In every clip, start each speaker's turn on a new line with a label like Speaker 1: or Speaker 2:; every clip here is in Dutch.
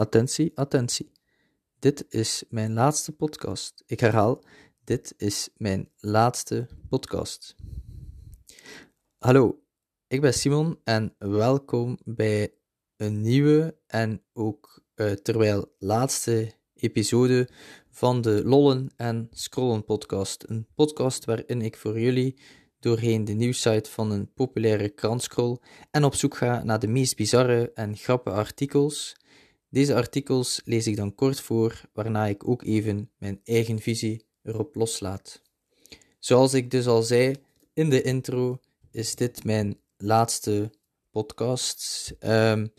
Speaker 1: Attentie, attentie. Dit is mijn laatste podcast. Ik herhaal, dit is mijn laatste podcast. Hallo, ik ben Simon en welkom bij een nieuwe en ook uh, terwijl laatste episode van de Lollen en Scrollen podcast. Een podcast waarin ik voor jullie doorheen de nieuwsite van een populaire krant scroll en op zoek ga naar de meest bizarre en grappige artikels deze artikels lees ik dan kort voor, waarna ik ook even mijn eigen visie erop loslaat. Zoals ik dus al zei in de intro, is dit mijn laatste podcast. Um,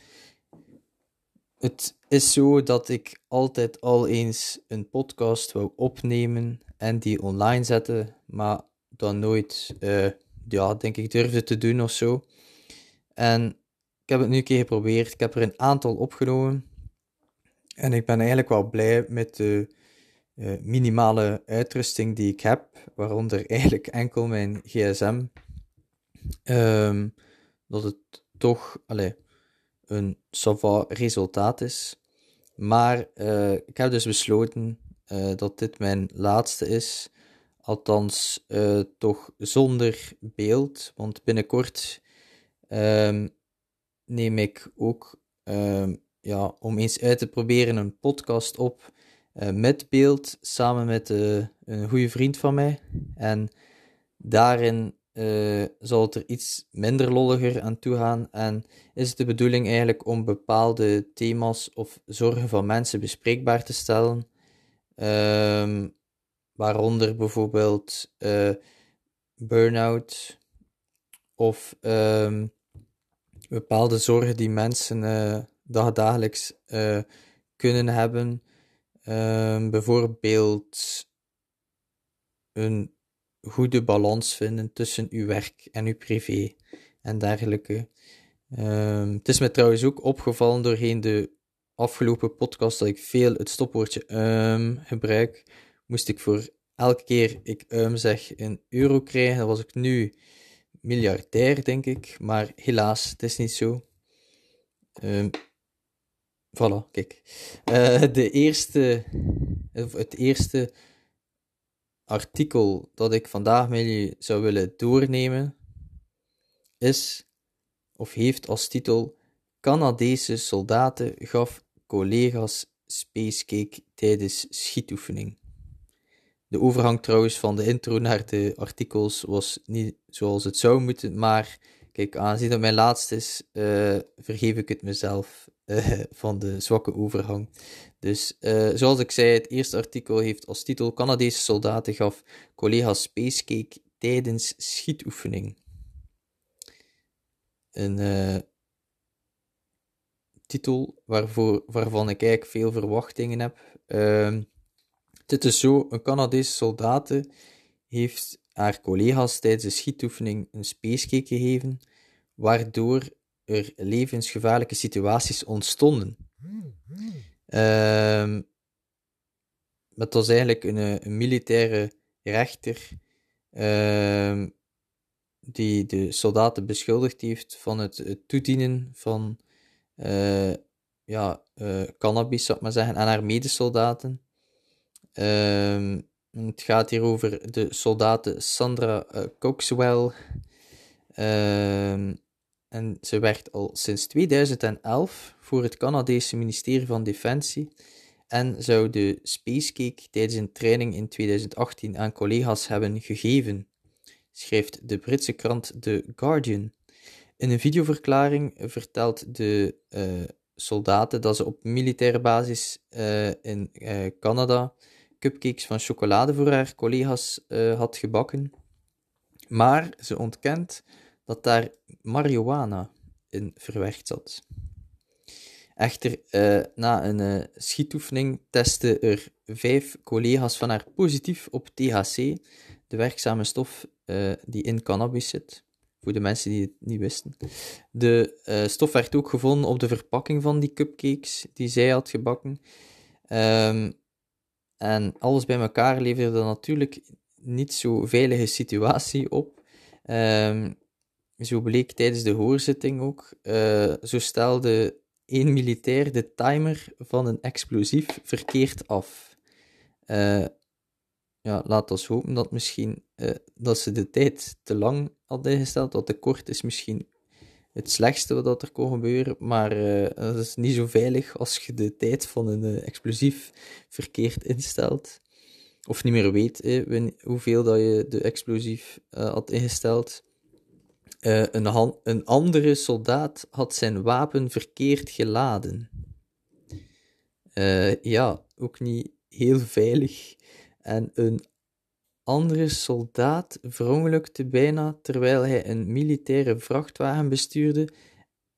Speaker 1: het is zo dat ik altijd al eens een podcast wou opnemen en die online zetten, maar dan nooit, uh, ja, denk ik, durfde te doen of zo. En ik heb het nu een keer geprobeerd. Ik heb er een aantal opgenomen. En ik ben eigenlijk wel blij met de uh, minimale uitrusting die ik heb, waaronder eigenlijk enkel mijn gsm. Um, dat het toch allez, een sava resultaat is. Maar uh, ik heb dus besloten uh, dat dit mijn laatste is. Althans, toch zonder beeld. Want binnenkort um, neem ik ook um, ja, om eens uit te proberen een podcast op uh, met beeld samen met uh, een goede vriend van mij. En daarin uh, zal het er iets minder lolliger aan toe gaan. En is het de bedoeling eigenlijk om bepaalde thema's of zorgen van mensen bespreekbaar te stellen. Um, waaronder bijvoorbeeld burn-out of um, bepaalde zorgen die mensen dagelijks uh, kunnen hebben. Um, bijvoorbeeld een goede balans vinden tussen uw werk en uw privé en dergelijke. Um, het is me trouwens ook opgevallen doorheen de afgelopen podcast dat ik veel het stopwoordje um gebruik. Moest ik voor elke keer ik um zeg een euro krijgen. Dan was ik nu miljardair, denk ik. Maar helaas, het is niet zo. Voilà, kijk. Uh, de eerste, het eerste artikel dat ik vandaag met jullie zou willen doornemen is, of heeft als titel, Canadese soldaten gaf collega's spacecake tijdens schietoefening. De overgang trouwens van de intro naar de artikels was niet zoals het zou moeten, maar kijk, aangezien dat mijn laatste is, uh, vergeef ik het mezelf van de zwakke overgang. Dus uh, zoals ik zei, het eerste artikel heeft als titel Canadese soldaten gaf collega Spacecake tijdens schietoefening. Een uh, titel waarvoor, waarvan ik eigenlijk veel verwachtingen heb. Uh, dit is zo, een Canadese soldaten heeft haar collega's tijdens de schietoefening een spacecake gegeven, waardoor er levensgevaarlijke situaties ontstonden. Um, het was eigenlijk een, een militaire rechter um, die de soldaten beschuldigd heeft van het, toedienen van uh, ja, uh, cannabis, zou ik maar zeggen, aan haar medesoldaten. Um, het gaat hier over de soldaten Sandra uh, Coxwell, en ze werkt al sinds 2011 voor het Canadese ministerie van Defensie en zou de Spacecake tijdens een training in 2018 aan collega's hebben gegeven, schrijft de Britse krant The Guardian. In een videoverklaring vertelt de uh, soldaten dat ze op militaire basis uh, in uh, Canada cupcakes van chocolade voor haar collega's had gebakken. Maar ze ontkent dat daar marihuana in verwerkt zat. Echter, uh, na een uh, schietoefening testten er vijf collega's van haar positief op THC, de werkzame stof uh, die in cannabis zit. Voor de mensen die het niet wisten. De stof werd ook gevonden op de verpakking van die cupcakes die zij had gebakken. Um, en alles bij elkaar leverde natuurlijk niet zo veilige situatie op. Um, zo bleek tijdens de hoorzitting ook. Uh, zo stelde een militair de timer van een explosief verkeerd af. Uh, ja, laat ons hopen dat misschien uh, dat ze de tijd te lang hadden ingesteld, dat te kort is misschien het slechtste wat er kon gebeuren, maar dat is niet zo veilig als je de tijd van een explosief verkeerd instelt. Of niet meer weet hoeveel dat je de explosief had ingesteld. Een, een andere soldaat had zijn wapen verkeerd geladen. ja, ook niet heel veilig. En een andere soldaat verongelukte bijna terwijl hij een militaire vrachtwagen bestuurde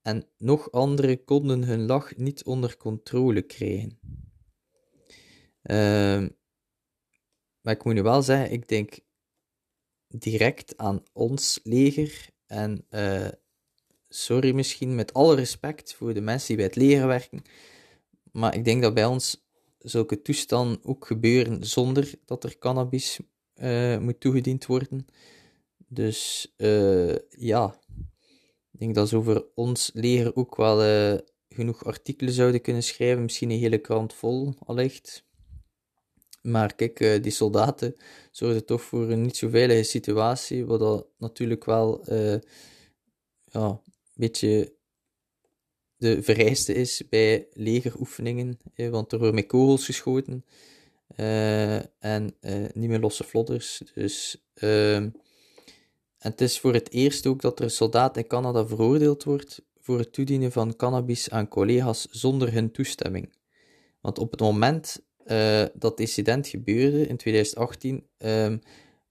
Speaker 1: en nog anderen konden hun lach niet onder controle krijgen. Uh, maar ik moet nu wel zeggen, ik denk direct aan ons leger en uh, sorry misschien met alle respect voor de mensen die bij het leger werken, maar ik denk dat bij ons zulke toestanden ook gebeuren zonder dat er cannabis uh, moet toegediend worden. Dus uh, ja, ik denk dat ze over ons leger ook wel genoeg artikelen zouden kunnen schrijven. Misschien een hele krant vol, allicht. Maar kijk, die soldaten zorgden toch voor een niet zo veilige situatie, wat dat natuurlijk wel ja, een beetje de vereiste is bij legeroefeningen, want er worden met kogels geschoten. En niet meer losse vlodders. Dus, uh, en het is voor het eerst ook dat er een soldaat in Canada veroordeeld wordt voor het toedienen van cannabis aan collega's zonder hun toestemming. Want op het moment uh, dat incident gebeurde in 2018, ehm,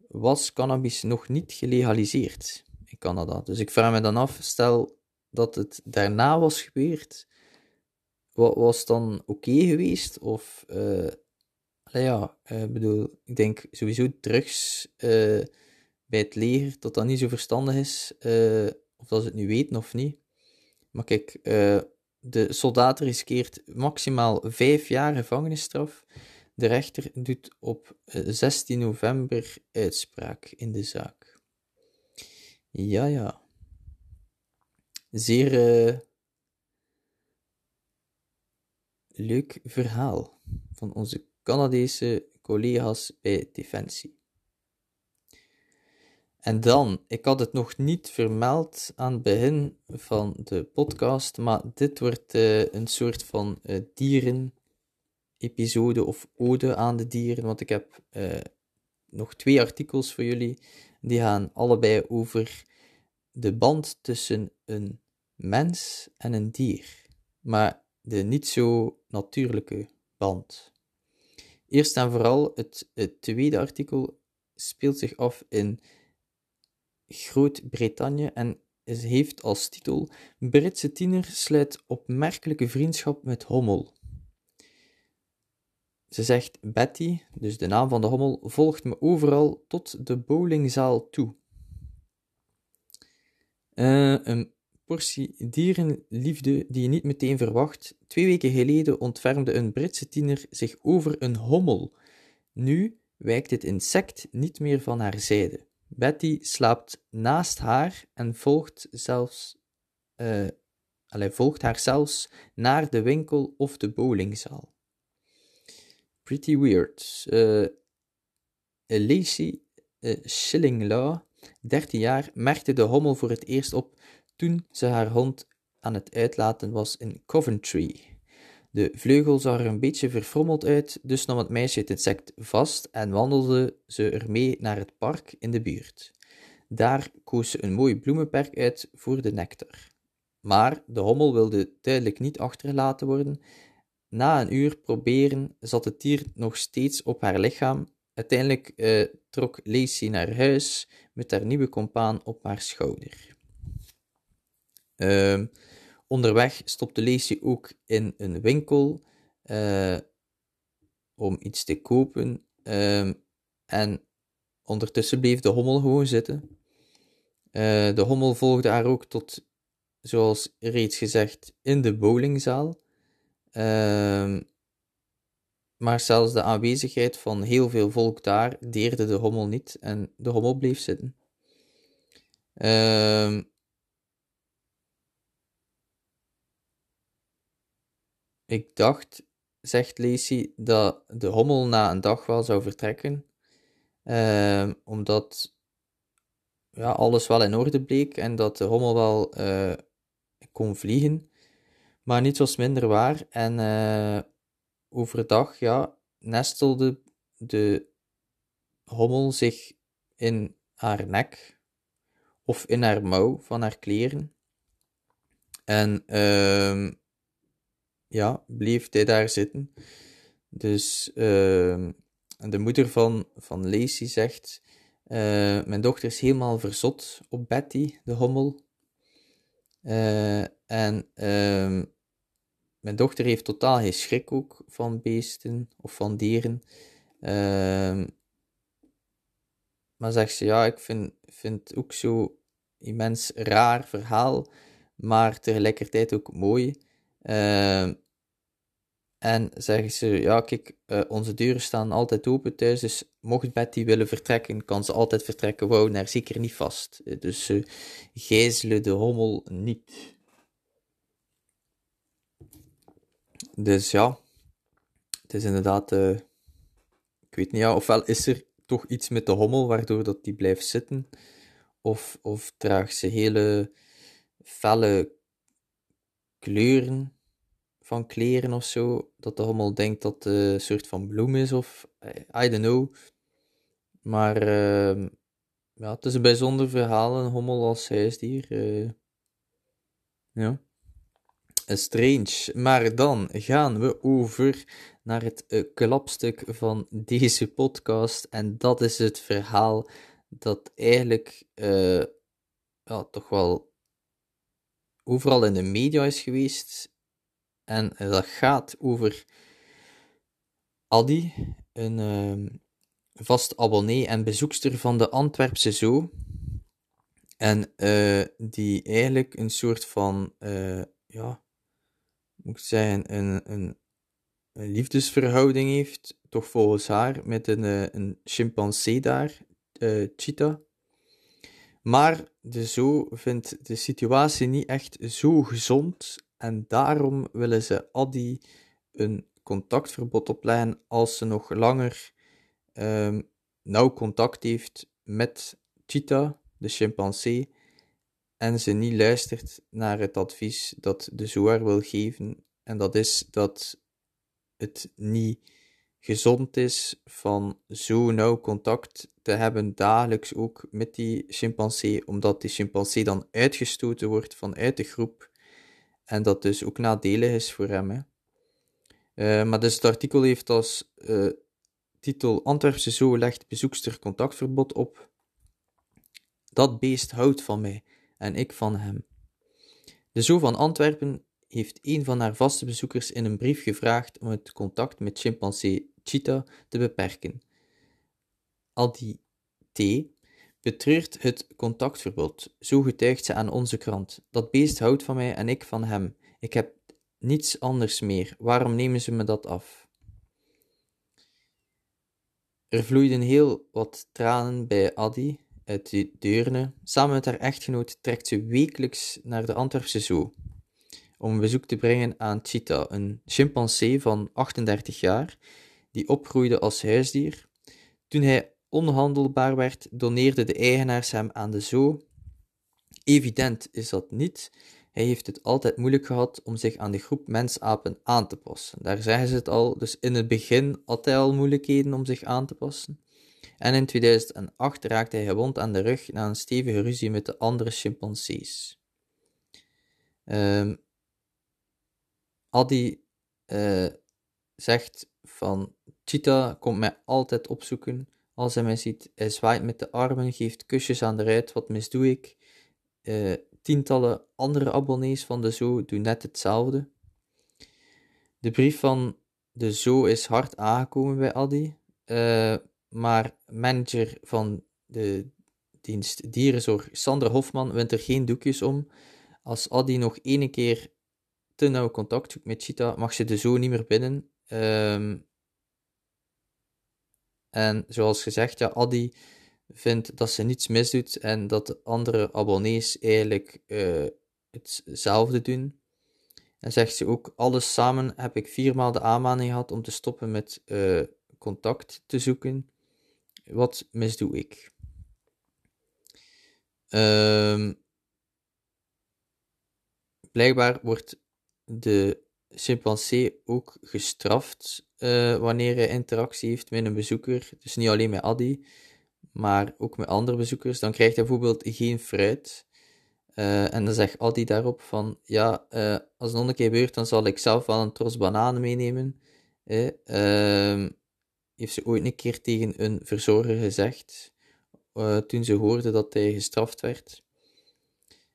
Speaker 1: was cannabis nog niet gelegaliseerd in Canada. Dus ik vraag me dan af, stel dat het daarna was gebeurd, wat was dan oké geweest? Of ja, ik uh, bedoel, ik denk sowieso drugs uh, bij het leger, dat dat niet zo verstandig is, uh, of dat ze het nu weten of niet. Maar kijk, de soldaat riskeert maximaal vijf jaar gevangenisstraf. De rechter doet op 16 november uitspraak in de zaak. Ja, ja. Zeer leuk verhaal van onze Canadese collega's bij Defensie. En dan, ik had het nog niet vermeld aan het begin van de podcast, maar dit wordt uh, een soort van uh, dieren-episode of ode aan de dieren, want ik heb uh, nog twee artikels voor jullie. Die gaan allebei over de band tussen een mens en een dier, maar de niet zo natuurlijke band. Eerst en vooral, het, het tweede artikel speelt zich af in Groot-Brittannië en heeft als titel Britse tiener sluit opmerkelijke vriendschap met hommel. Ze zegt Betty, dus de naam van de hommel, volgt me overal tot de bowlingzaal toe. Uh, een portie dierenliefde die je niet meteen verwacht. Twee weken geleden ontfermde een Britse tiener zich over een hommel. Nu wijkt het insect niet meer van haar zijde. Betty slaapt naast haar en volgt, zelfs, uh, allez, volgt haar zelfs naar de winkel of de bowlingzaal. Pretty weird. Uh, Lacey uh, Schillinglaw, 13 jaar, merkte de hommel voor het eerst op toen ze haar hond aan het uitlaten was in Coventry. De vleugel zag er een beetje verfrommeld uit, dus nam het meisje het insect vast en wandelde ze ermee naar het park in de buurt. Daar koos ze een mooi bloemenperk uit voor de nectar. Maar de hommel wilde duidelijk niet achtergelaten worden. Na een uur proberen zat het dier nog steeds op haar lichaam. Uiteindelijk eh, trok Lacey naar huis met haar nieuwe compaan op haar schouder. Uh, onderweg stopte Lacey ook in een winkel uh, om iets te kopen. Uh, en ondertussen bleef de hommel gewoon zitten. Uh, de hommel volgde haar ook tot, zoals reeds gezegd, in de bowlingzaal. Ehm, maar zelfs de aanwezigheid van heel veel volk daar deerde de hommel niet en de hommel bleef zitten. Uh, ik dacht, zegt Lacey, dat de hommel na een dag wel zou vertrekken. Ehm, omdat ja, alles wel in orde bleek en dat de hommel wel uh, kon vliegen. Maar niets was minder waar. En uh, overdag ja, nestelde de hommel zich in haar nek of in haar mouw van haar kleren. En uh, ja, bleef hij daar zitten. Dus uh, de moeder van, van Lacey zegt: uh, Mijn dochter is helemaal verzot op Betty, de hommel. Uh, en ehm, mijn dochter heeft totaal geen schrik ook van beesten of van dieren. Ehm, maar zegt ze, ja, ik vind, vind ook zo immens raar verhaal, maar tegelijkertijd ook mooi. Uh, en zeggen ze, ja kijk, uh, onze deuren staan altijd open thuis, dus mocht Betty willen vertrekken, kan ze altijd vertrekken, wou daar zeker niet vast. Eh, dus uh, gijzelen de hommel niet. Dus ja, het is inderdaad, uh, ik weet niet, ja, ofwel is er toch iets met de hommel waardoor dat die blijft zitten, of, of draagt ze hele felle kleuren van kleren of zo, dat de hommel denkt dat het een soort van bloem is, of I don't know. Maar uh, ja, het is een bijzonder verhaal, een hommel als huisdier. Uh, ja. Strange. Maar dan gaan we over naar het klapstuk van deze podcast. En dat is het verhaal dat eigenlijk ja, toch wel overal in de media is geweest. En dat gaat over Adi, een uh, vast abonnee en bezoekster van de Antwerpse Zoo. En uh, die eigenlijk een soort van, uh, ja, moet ik zeggen, een, een, liefdesverhouding heeft, toch volgens haar, met een, uh, een chimpansee daar, Cheetah. Maar de zoo vindt de situatie niet echt zo gezond en daarom willen ze Addy een contactverbod opleggen als ze nog langer um, nauw contact heeft met Cheetah, de chimpansee, en ze niet luistert naar het advies dat de zoar wil geven, en dat is dat het niet gezond is van zo nauw contact te hebben dagelijks ook met die chimpansee, omdat die chimpansee dan uitgestoten wordt vanuit de groep en dat dus ook nadelig is voor hem. Uh, maar dus het artikel heeft als uh, titel Antwerpse Zoo legt bezoekster contactverbod op. Dat beest houdt van mij en ik van hem. De Zoo van Antwerpen heeft een van haar vaste bezoekers in een brief gevraagd om het contact met chimpansee Cheetah te beperken. Adi T betreurt het contactverbod. Zo getuigt ze aan onze krant. Dat beest houdt van mij en ik van hem. Ik heb niets anders meer. Waarom nemen ze me dat af? Er vloeiden heel wat tranen bij Adi uit Deurne. Samen met haar echtgenoot trekt ze wekelijks naar de Antwerpse Zoo om een bezoek te brengen aan Cheetah, een chimpansee van 38 jaar, die opgroeide als huisdier. Toen hij onhandelbaar werd, doneerden de eigenaars hem aan de zoo. Evident is dat niet. Hij heeft het altijd moeilijk gehad om zich aan de groep mensapen aan te passen. Daar zeggen ze het al. Dus in het begin had hij al moeilijkheden om zich aan te passen. En in 2008 raakte hij gewond aan de rug na een stevige ruzie met de andere chimpansees. Um, Adi uh, zegt van Cheetah komt mij altijd opzoeken als hij mij ziet. Hij zwaait met de armen, geeft kusjes aan de ruit. Wat misdoe ik? Uh, tientallen andere abonnees van de Zoo doen net hetzelfde. De brief van de Zoo is hard aangekomen bij Adi. Uh, maar manager van de dienst dierenzorg, Sander Hofman, wint er geen doekjes om. Als Adi nog ene keer te nauw contact zoekt met Cheetah, mag ze de Zoo niet meer binnen. Um, en zoals gezegd, ja, Adi vindt dat ze niets misdoet en dat de andere abonnees eigenlijk uh, hetzelfde doen. En zegt ze ook, alles samen heb ik viermaal de aanmaning gehad om te stoppen met uh, contact te zoeken. Wat misdoe ik? Um, blijkbaar wordt de chimpansee ook gestraft uh, wanneer hij interactie heeft met een bezoeker. Dus niet alleen met Addy, maar ook met andere bezoekers. Dan krijgt hij bijvoorbeeld geen fruit. Uh, en dan zegt Addy daarop van, ja, uh, als het nog een keer gebeurt, dan zal ik zelf wel een tros bananen meenemen. Uh, heeft ze ooit een keer tegen een verzorger gezegd, toen ze hoorde dat hij gestraft werd.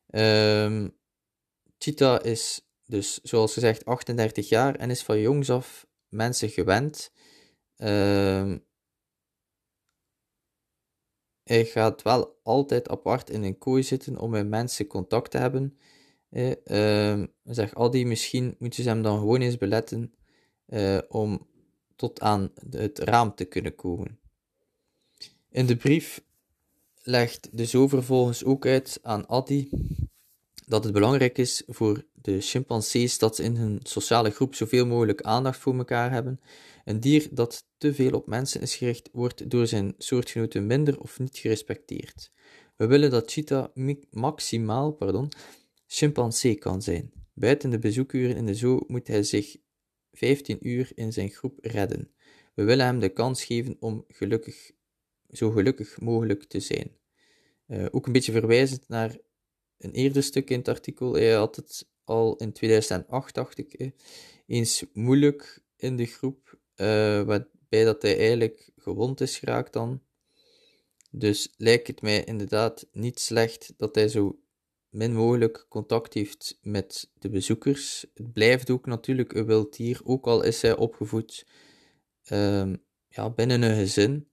Speaker 1: Ehm, Chita is dus, zoals gezegd, 38 jaar en is van jongs af mensen gewend. Hij gaat wel altijd apart in een kooi zitten om met mensen contact te hebben. Uh, zeg Adi, misschien moeten ze hem dan gewoon eens beletten uh, om tot aan het raam te kunnen komen. In de brief legt de zo vervolgens ook uit aan Adi dat het belangrijk is voor de chimpansees dat in hun sociale groep zoveel mogelijk aandacht voor elkaar hebben. Een dier dat te veel op mensen is gericht, wordt door zijn soortgenoten minder of niet gerespecteerd. We willen dat Cheetah maximaal pardon, chimpansee kan zijn. Buiten de bezoekuren in de zoo moet hij zich 15 uur in zijn groep redden. We willen hem de kans geven om gelukkig, zo gelukkig mogelijk te zijn. Uh, ook een beetje verwijzend naar een eerder stuk in het artikel. Hij had het al in 2008, dacht ik, eens moeilijk in de groep, uh, waarbij dat hij eigenlijk gewond is geraakt dan. Dus lijkt het mij inderdaad niet slecht dat hij zo min mogelijk contact heeft met de bezoekers. Het blijft ook natuurlijk een wild dier, ook al is hij opgevoed uh, ja, binnen een gezin.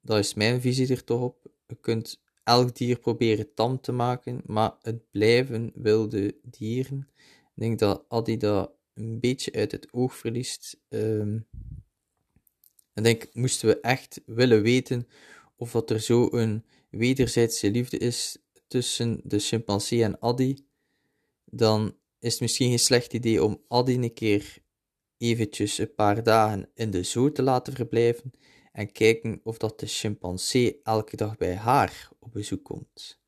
Speaker 1: Dat is mijn visie er toch op. Je kunt elk dier proberen tam te maken, maar het blijven wilde dieren. Ik denk dat Adi dat een beetje uit het oog verliest. Um, ik denk, moesten we echt willen weten of dat er zo een wederzijdse liefde is tussen de chimpansee en Adi, dan is het misschien geen slecht idee om Adi een keer eventjes een paar dagen in de zoo te laten verblijven en kijken of dat de chimpansee elke dag bij haar op bezoek komt.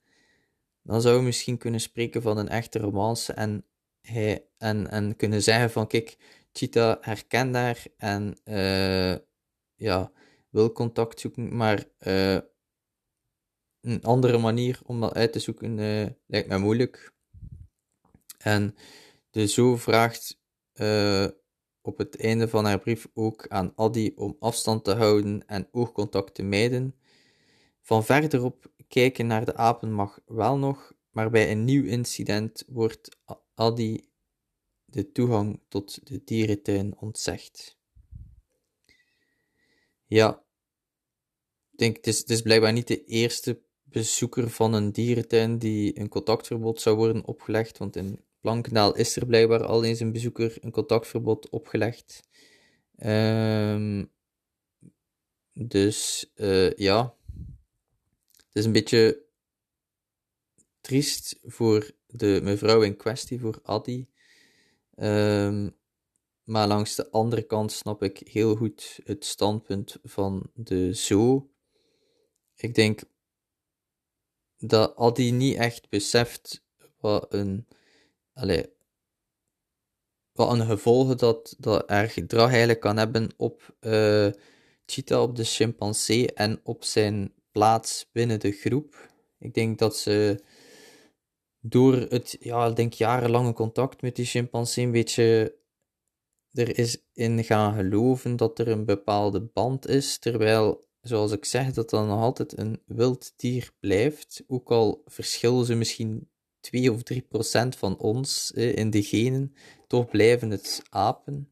Speaker 1: Dan zouden we misschien kunnen spreken van een echte romance en, hij, en, en kunnen zeggen van kijk, Cheetah herkent haar en uh, ja, wil contact zoeken, maar uh, een andere manier om dat uit te zoeken uh, lijkt mij moeilijk. En de zo vraagt op het einde van haar brief ook aan Addy om afstand te houden en oogcontact te mijden. Van verderop kijken naar de apen mag wel nog, maar bij een nieuw incident wordt Addy de toegang tot de dierentuin ontzegd. Ja, ik denk, het het is blijkbaar niet de eerste bezoeker van een dierentuin die een contactverbod zou worden opgelegd, want in Blankendaal is er blijkbaar al eens een bezoeker een contactverbod opgelegd. Um, dus uh, ja, het is een beetje triest voor de mevrouw in kwestie, voor Adi. Um, maar langs de andere kant snap ik heel goed het standpunt van de zo. Ik denk dat Adi niet echt beseft wat een allee, wat een gevolgen dat, dat er gedrag eigenlijk kan hebben op uh, Cheetah, op de chimpansee en op zijn plaats binnen de groep. Ik denk dat ze door het ja, ik denk jarenlange contact met die chimpansee een beetje er is in gaan geloven dat er een bepaalde band is, terwijl, zoals ik zeg, dat dan nog altijd een wild dier blijft, ook al verschillen ze misschien 2 of 3 procent van ons eh, in de genen, toch blijven het apen.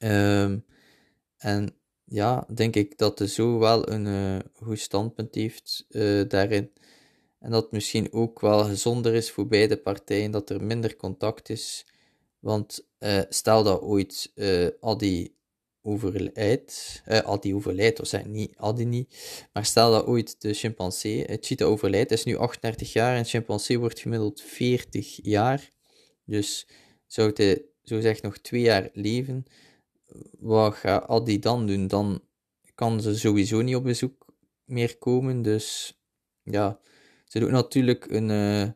Speaker 1: Um, en ja, denk ik dat de zo wel een uh, goed standpunt heeft uh, daarin. En dat het misschien ook wel gezonder is voor beide partijen dat er minder contact is. Want stel dat ooit al die overlijdt, uh, Adi overlijdt, of zeg niet Adi niet, maar stel dat ooit de chimpansee, het cheetah overlijdt, is nu 38 jaar en chimpansee wordt gemiddeld 40 jaar. Dus zou hij zo zeg nog twee jaar leven, wat gaat Adi dan doen? Dan kan ze sowieso niet op bezoek meer komen. Dus ja, ze doet natuurlijk een, uh,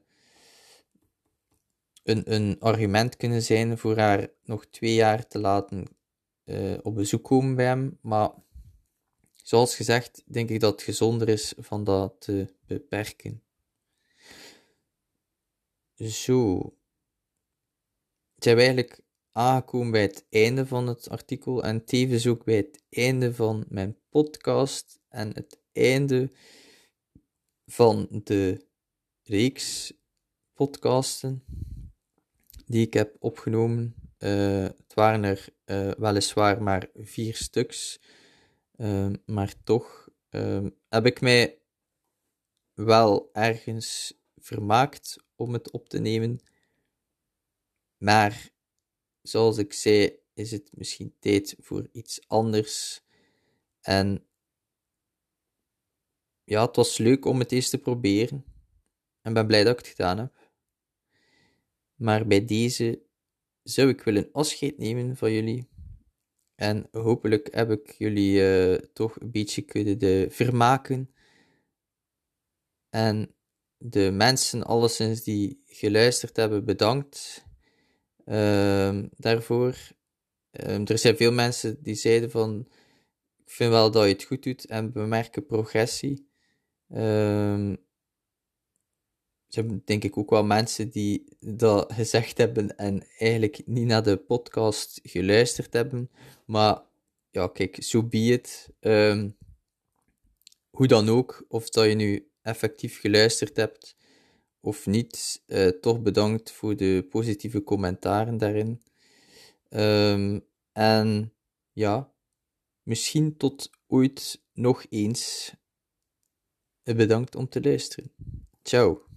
Speaker 1: een, een argument kunnen zijn voor haar nog twee jaar te laten uh, op bezoek komen bij hem. Maar zoals gezegd, denk ik dat het gezonder is van dat te beperken. Zo. Zijn we eigenlijk aangekomen bij het einde van het artikel en tevens ook bij het einde van mijn podcast en het einde van de reeks podcasten die ik heb opgenomen. Uh, het waren er uh, weliswaar maar vier stuks, uh, maar toch ehm, heb ik mij wel ergens vermaakt om het op te nemen. Maar zoals ik zei, is het misschien tijd voor iets anders. En ja, het was leuk om het eens te proberen. En ben blij dat ik het gedaan heb. Maar bij deze zou ik willen afscheid nemen van jullie. En hopelijk heb ik jullie uh, toch een beetje kunnen vermaken. En de mensen alleszins die geluisterd hebben, bedankt uh, daarvoor. Um, er zijn veel mensen die zeiden van, ik vind wel dat je het goed doet en bemerken progressie. Um, er zijn denk ik ook wel mensen die dat gezegd hebben en eigenlijk niet naar de podcast geluisterd hebben. Maar ja, kijk, zo so be it. Um, hoe dan ook, of dat je nu effectief geluisterd hebt of niet, uh, toch bedankt voor de positieve commentaren daarin. Um, en ja, misschien tot ooit nog eens. Bedankt om te luisteren. Ciao.